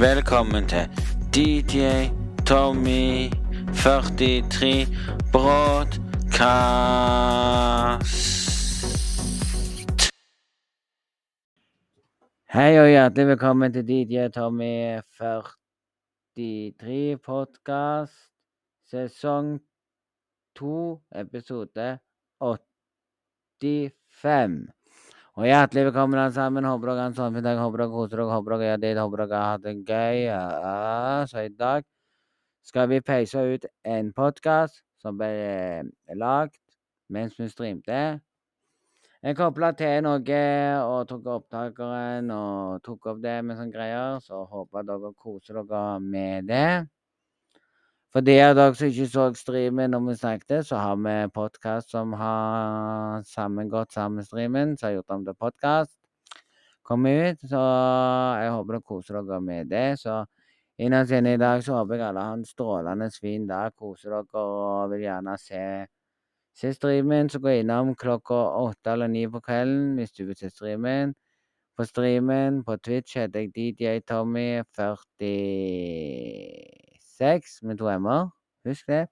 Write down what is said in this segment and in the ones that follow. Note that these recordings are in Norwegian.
Velkommen til DJ Tommy 43 Broadcast. Hei og hjertelig velkommen til DJ Tommy 43 Podcast, sesong 2, episode 85. Og hjertelig velkommen alle sammen. Håper dere har en fin dag. Håper dere koser dere. Håper dere gjør det. Håper dere har hatt det gøy. Ja, så i dag skal vi peise ut en podkast som ble eh, lagd mens vi streamte. Jeg kobla til noe og tok opptakeren og tok opp det med sånne greier. Så håper dere koser dere med det. For de av dere som ikke så streamen når vi snakket, så har vi podkast som har sammengått sammen streamen, som har gjort om til podkast. Kom ut, så jeg håper dere koser dere med det. Så innerst inne i dag så håper jeg alle har en strålende fin dag, koser dere og vil gjerne se, se streamen. Så gå innom klokka åtte eller ni på kvelden hvis du vil se streamen. På streamen på Twitch heter jeg DJ Tommy 40 seks med to m-er. Husk det.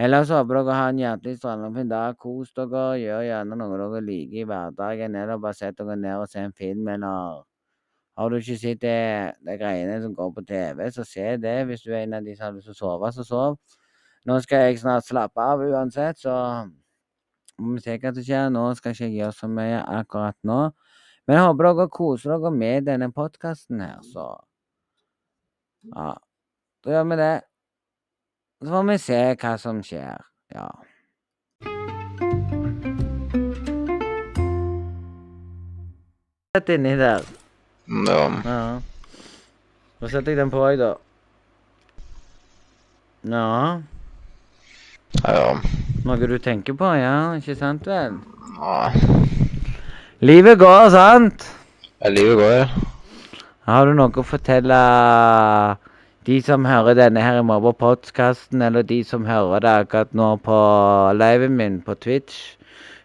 Ellers håper dere har en hjertelig strålende fin dag. Kos dere. Gjør gjerne noe dere liker i hverdagen. Eller bare sett dere ned og se en film, eller Har du ikke sett det, de greiene som går på TV, så se det. Hvis du er en av de som har lyst til å sove, så sov. Nå skal jeg snart slappe av uansett, så må vi se hva som skjer. Nå skal ikke jeg gjøre så mye akkurat nå. Men jeg håper dere koser dere med denne podkasten her, så Ja. Da gjør vi det. Så får vi se hva som skjer. Ja. Sett inni der. Ja. Ja. Da setter jeg den på, jeg, da. Ja. Ja. Noe du tenker på, ja? Ikke sant vel? ja. Livet går, sant? Ja, Livet går. ja. Har du noe å fortelle de som hører denne her i morgen på podkasten, eller de som hører det akkurat nå på liven min på Twitch?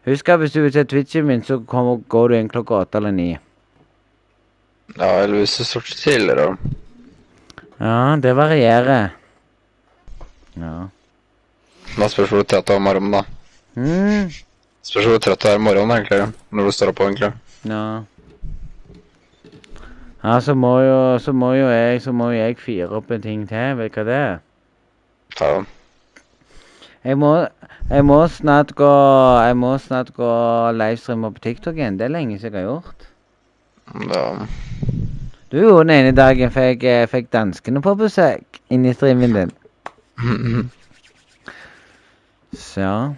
Husk at hvis du vil se Twitchen min, så kommer, går du inn klokka åtte eller ni. Ja, eller hvis du står tidligere. Ja, det varierer. Ja. Da spørs hvor trøtt du er om morgenen, da. Mm. Spørs hvor trøtt du er om morgenen, egentlig. Når du står opp, egentlig. Ja. Ja, så må jo, så må jo jeg, så må jeg fire opp en ting til. Vet du hva det er? Ja. Jeg må, jeg må snart gå Jeg må snart gå livestreame på TikTok igjen. Det er lenge siden jeg har gjort. ja. Du gjorde den ene dagen fikk, eh, fikk danskene på besøk inn i streamen din. Så.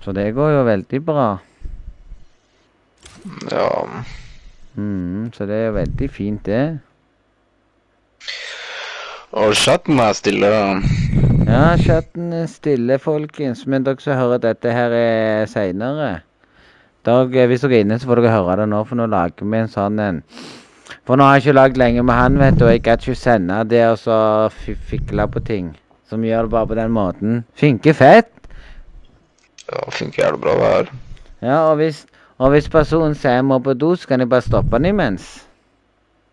Så det går jo veldig bra. Ja. Mm, så det er veldig fint, det. Og chatten er stille. Ja, chatten er stille, folkens. Men dere som hører dette her eh, seinere Hvis dere er inne, så får dere høre det nå, for nå lager vi en sånn en. For nå har jeg ikke lagd lenge med han, vet du, og jeg kan ikke sende det og så fi- fikle på ting. Som gjør det bare på den måten. Funker fett. Ja, funker jævlig bra, det her. Ja, og hvis, og hvis personen sier jeg må på do, så kan jeg bare stoppe den imens.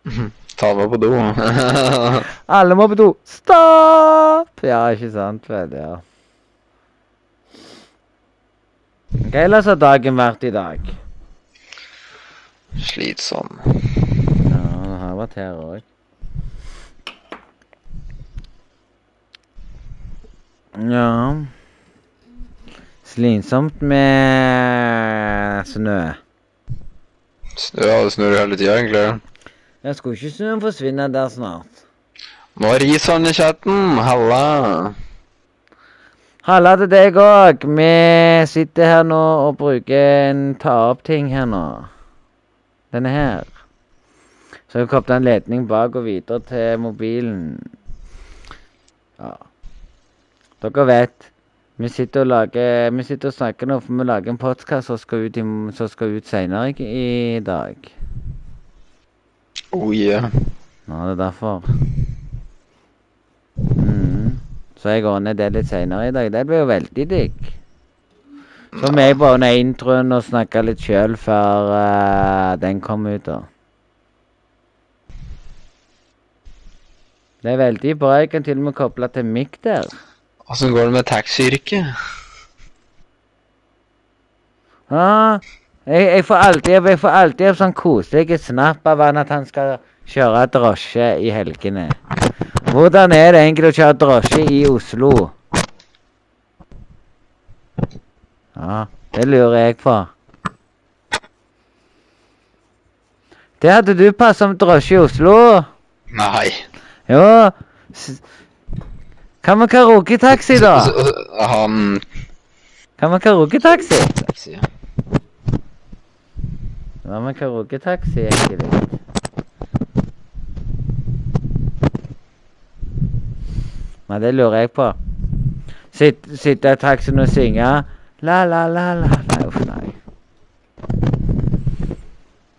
Ta meg på do. Alle må på do. Stopp! Ja, ikke sant, vel. Ja. Hva ellers har dagen vært i dag? Slitsom. Ja, han har vært her òg. Ja Slitsomt med snø. Ja, det snur hele tida, egentlig. Jeg skulle ikke snøen forsvinne der snart. Nå er han i chatten. Halla. Halla til deg òg. Vi sitter her nå og bruker en ta-opp-ting her nå. Denne her. Så jeg kobler en ledning bak og videre til mobilen. Ja. Dere vet. Vi sitter lager Vi sitter og snakker nå, for vi lager en podkast som skal ut, i- som skal ut seinere i, dag. Oh yeah. Det er derfor. Mm. Så jeg ordner det litt seinere i dag. Det blir jo veldig digg. Så må jeg bare ordne introen og snakke litt sjøl før uh, den kommer ut, da. Det er veldig bra. Jeg kan til og med koble til mikk der. Åssen går det med taxiyrket? Ah, jeg, jeg får alltid jeg får alltid en sånn koselig snap av han at han skal kjøre drosje i helgene. Hvordan er det egentlig å kjøre drosje i Oslo? Ja, det lurer jeg på. Det hadde du passet som drosje i Oslo. Nei. Jo. Hva med karaoketaxi, da? Han Hva med karaoketaxi? Taxi. Hva med karaoketaxi, egentlig? Nei, det lurer jeg på. Sitt- Sitte i taxien og synge la, la, la, la. Nei, uff, nei.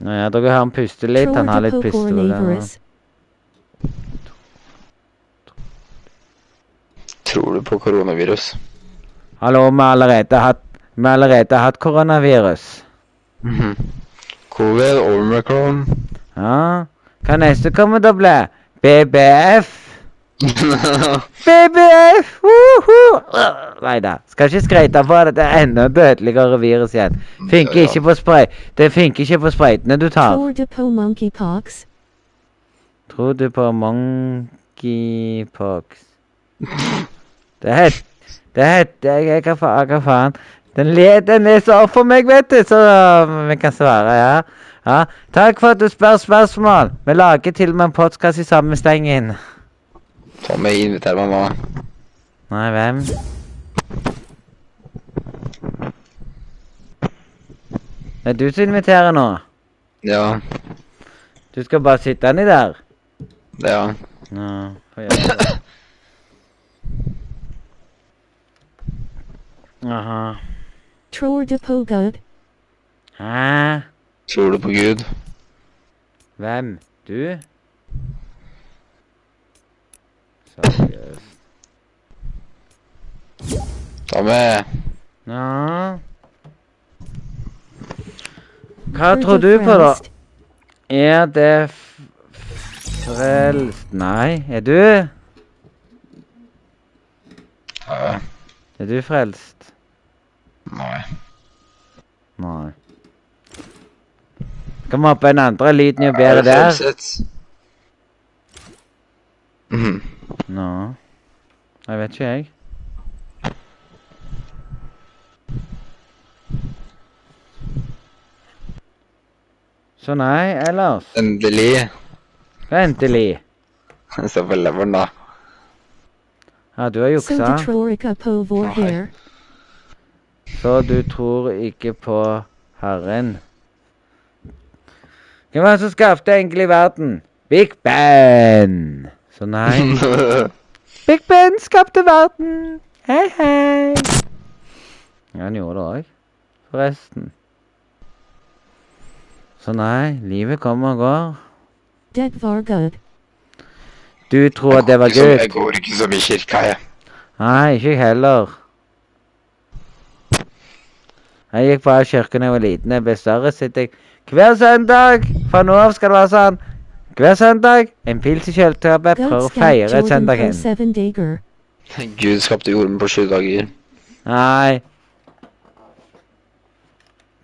Nå ja, dere hører han puste litt. Han har litt pistol. Tror du på koronavirus? Hallo, vi har allerede hatt, vi har allerede hatt koronavirus. Mhm. Covid, omikron Ja. Hva neste kommer til å bli? BBF? BBF! Woohoo! Nei da. Skal ikke skryte på det. Det er enda dødeligere virus igjen. Funker ikke på spray. Det funker ikke på sprøytene du tar. Tror du på monkeypox? Tror du på monkeypox? Det het Det het jeg, Hva faen? Hva faen? Den, den så opp for meg, vet du, så vi kan svare, ja. ja. Takk for at du spør spørsmål. Vi lager til og med en podkast i samme stengen. Tommy inviterer meg mamma. Nei, hvem? Det er du som inviterer nå. Ja. Du skal bare sitte nedi der. Ja. Ja, Jaha. Tror du på Gud? Hæ? Tror du på Gud? Hvem? Du? Seriøst. Tommy. Ja. Hva tror du på, da? Er det frelst Nei, er du? Ja. Er du frelst? Nei. Nei. Kom vi hoppe en andre liten jo bedre der? Mhm. Nå. Jeg vet ikke, jeg. Så nei, ellers. Endelig. Endelig. Se på leveren, da. Ja, du har Så juksa. du tror ikke på vår Herre? Så du tror ikke på Herren? Hvem var det som skapte egentlig verden? Big Ben! Så nei. Big Ben skapte verden! Hei, hei! Ja, han gjorde det òg, forresten. Så nei, livet kommer og går. Det var Gud. Du tror at det var Gud? Jeg går ikke så mye i kirka, jeg. Nei, ikke jeg heller. Jeg gikk bare i kirken da jeg var liten. Jeg ble større, sitter jeg hver søndag. Fra nå av skal det være sånn. Hver søndag en pils i kjøleskapet. for å feire søndagen. Gud skapte jorden på sju dager. Nei.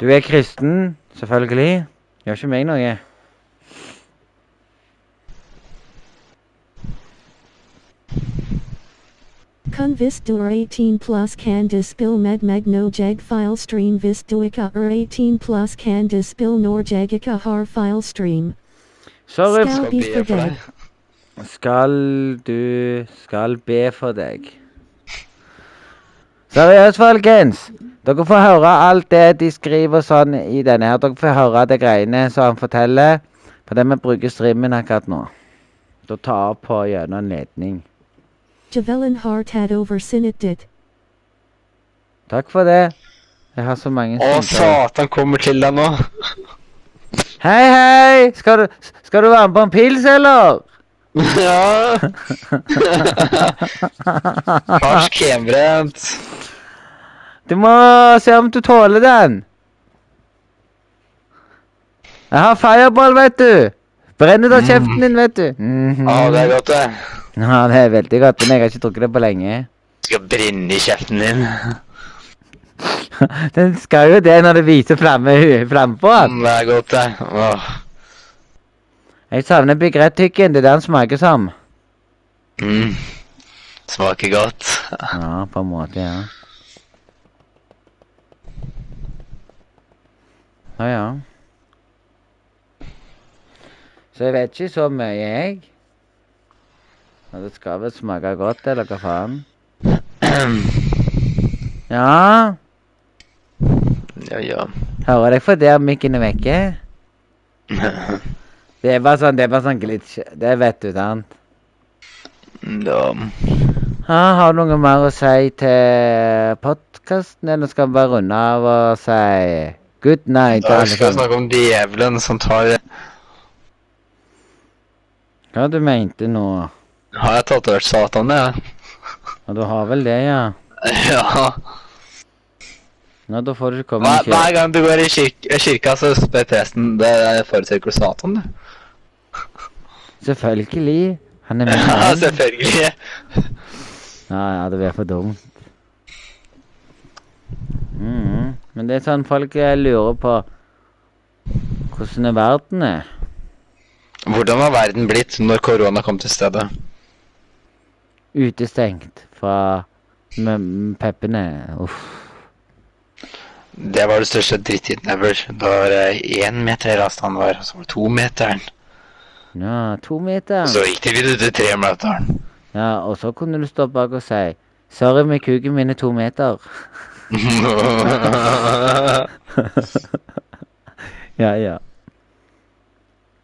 Du er kristen, selvfølgelig. Gjør ikke meg noe. Er 18 plus kan du spille med meg no jeg file stream visst du ikke er 18 plus når jeg ikke har file stream. Sorry. Skal be for deg. Skal du Skal be for deg. Seriøst, folkens. Dere får høre alt det de skriver sånn i denne her. Dere får høre det greiene som han forteller. For det vi bruker streamen akkurat nå. Da tar opp på gjennom en ledning. Javelin har tatt over sinnet ditt. Takk for det. Jeg har så mange Å, satan kommer til deg nå. Hei, hei! Skal du, skal du være med på en pils, eller? ja. Karsk hjemmebrent. Du må se om du tåler den. Jeg har fireball, vet du. Brenner det av kjeften din, vet du. Mhm. Ja, det er godt, det. Ja, det er veldig godt, men jeg har ikke drukket det på lenge. Skal brenne i kjeften din. Den skal jo det når det viser flamme, frampå. Det er godt, det. Åh. Jeg savner Big Red-tykken. Det er det den smaker som. Mm. Smaker godt. Ja, på en måte, ja. Ja, ja. Så jeg vet ikke så mye, jeg. Men det skal vel smake godt, eller hva faen? Ja, Ja, ja. hører deg for der mikken er vekke? Det er bare sånn, det er bare sånn glitch. Det vet du, sant? ja. Ja, har du noe mer å si til podkasten, eller skal vi bare runde av og si good night? Da skal vi snakke om djevelen som tar Hva du mente nå? Har jeg tatovert Satan, jeg? Ja, du har vel det, ja? Ja. Nei, da får du ikke komme Hver, hver gang du går i kirk kirka, så spør presten Det forutsetter du Satan, du? Selvfølgelig. Han er min Ja, venn. selvfølgelig. Ja, ja, det blir for dumt. Mm. Men det er sånn folk eh, lurer på hvordan er verden er. Hvordan har verden blitt når korona kom til stedet? Utestengt fra peppene. Uff. Det var det største drittiden ever. Da var det én meter avstand var, og så var det to meteren. Ja, to meter. Og så gikk det videre til tre meteren. Ja, og så kunne du stå bak og si Sorry med kuken min er to meter. ja, ja.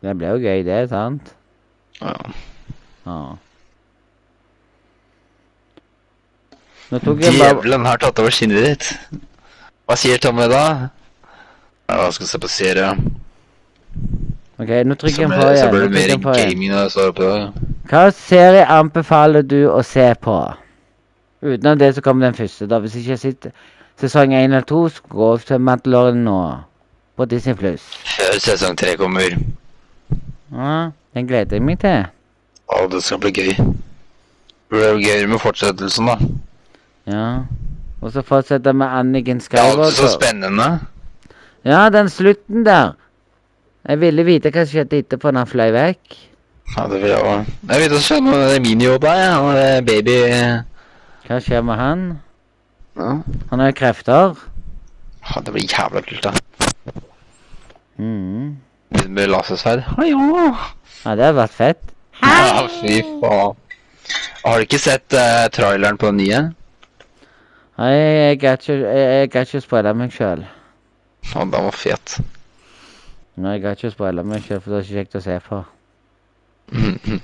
Det blir jo gøy, det, sant? ja. Ja. Nå tok jeg bare Djevelen har tatt over skinnet ditt. Hva sier Tommy da? Ja, jeg skal se på serie. OK, nå trykker jeg på igjen. så blir det mer jeg gaming når jeg står på det. Hva serie anbefaler du å se på? Utenom det så kommer den første, da. Hvis ikke jeg sitter sesong én eller to, så gå til Mandalorian nå. På Disney Pluss. Før sesong tre kommer. Ja, den gleder jeg meg til. Å, det skal bli gøy. Det blir gøyere med fortsettelsen, da. Ja. Og så fortsetter med Anniken Det er så spennende. Ja, den slutten der. Jeg ville vite hva som skjedde etterpå når han fløy vekk. Ja, det vil jeg òg. Jeg vet også skjønne, det er min jobb her, Han er baby Hva skjer med han? Ja. Han har jo krefter. Ja, Det blir jævla kult, da. Mhm. Med lasersverd. Hallo! ja. Ja, det har vært fett. Hei! Ja, fy faen. Har du ikke sett uh, traileren på den nye? Nei, jeg kan ikke, jeg, kan ikke spoile meg sjøl. Ja, den var fet. Nei, jeg kan ikke spoile meg sjøl, for det er ikke kjekt å se på. Mhm.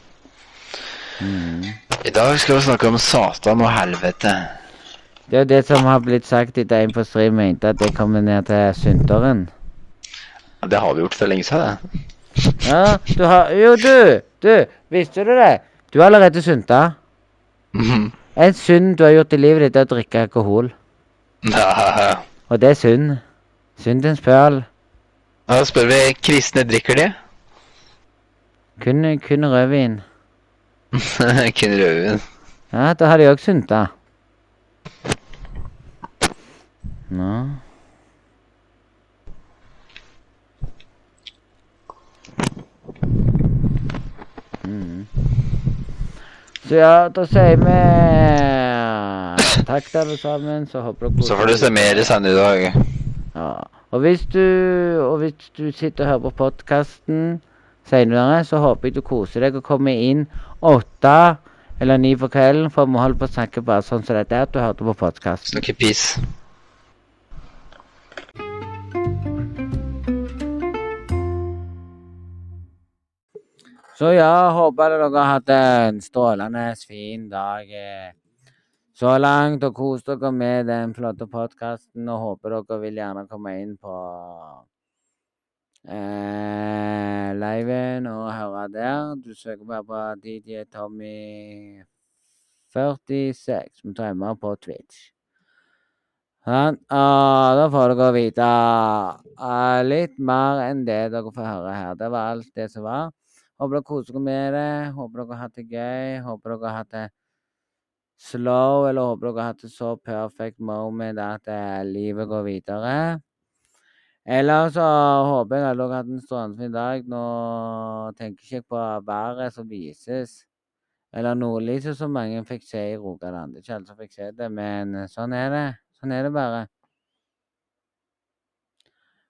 I dag skal vi snakke om Satan og helvete. Det er jo det som har blitt sagt etter en på stream mente at det kommer ned til synderen. Ja, Det har vi gjort for lenge siden. det. Ja, du har Jo, du! Du, visste du det? Du har allerede synda. Mhm. En synd du har gjort i livet ditt, er å drikke alkohol. Ja, Og det er synd. Syndens pøl. Da spør vi kristne drikker de? Kun, kun rødvin. Kun rødvin. Ja, da har de òg synda. Nå. Mm. Så ja, da sier vi takk til alle sammen. Så håper dere Så får du se mer senere i dag. Ja. Og hvis du, og hvis du sitter og hører på podkasten senere, så håper jeg du koser deg og kommer inn åtte eller ni på kvelden, for vi holder på å snakke bare sånn som dette er, at du hørte på podkasten. Snakker piss. Så ja, håper dere har hatt en strålende fin dag eh, så langt, og kos dere med den flotte podkasten, og håper dere vil gjerne komme inn på eh, liven og høre der. Du søker bare på DJ Tommy 46 som timer på Twitch. Sånn. Og da får dere vite eh, litt mer enn det dere får høre her. Det var alt det som var. Håper dere koser dere med det. Håper dere har hatt det gøy. Håper dere har hatt det slow, eller håper dere har hatt det så perfect moment at eh, livet går videre. Eller så håper jeg at dere har hatt en strålende fin dag. Nå tenker jeg ikke på været som vises. Eller nordlyset som mange fikk se i Rogaland. Det er ikke alle som fikk se det, men sånn er det. Sånn er det bare.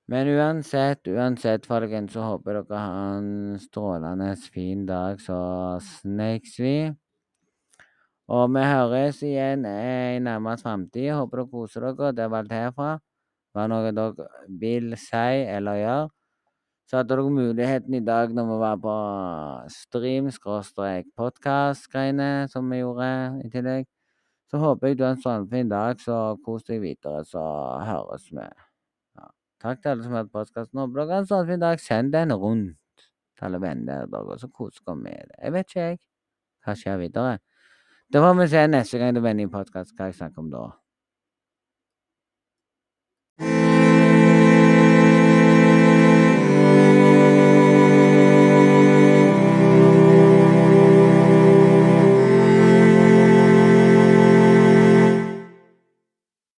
Men uansett, uansett, folkens, så håper dere har en strålende fin dag, så snakes vi. Og vi høres igjen i nærmest framtid. Håper dere koser dere. Det var alt herfra. Hva noe dere vil si eller gjøre, så hadde dere muligheten i dag når vi var på stream, skråstrek podkast-greiene som vi gjorde i tillegg. Så håper jeg du har en sånn fin dag, så kos deg videre, så høres vi. Takk til alle som har hørt podkasten. og dere har en sånn fin dag. Send den rundt til alle venner dere, så koser dere med det. Jeg vet ikke, jeg. Hva skjer videre? Det får vi se neste gang det vender i podkast hva jeg snakker om da.